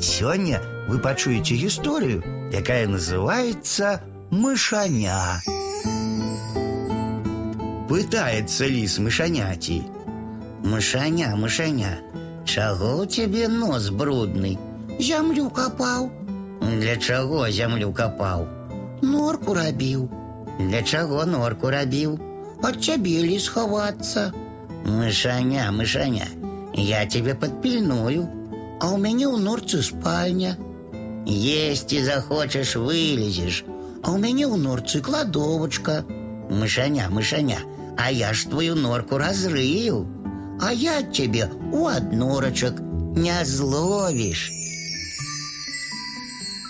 Сегодня вы пачуеце гісторыю, якая называется «Мышаня». Пытается лис мышаняти. Мышаня, мышаня, чаго ў цябе нос брудны? Зямлю капаў, Для чаго зямлю капаў? норку рабіў, Для чаго норку рабіў? ад цябе лі схавацца. Мышаня, мышаня, я тебе подпильную. А ў мяне ў норцы спальня, Есці захочешь, вылезешь. а ў мяне ў норцы кладовачка, Мышаня, мышаня, а я ж твою норку разрыю. а я ад цябе у аднорачак. Не зловишь.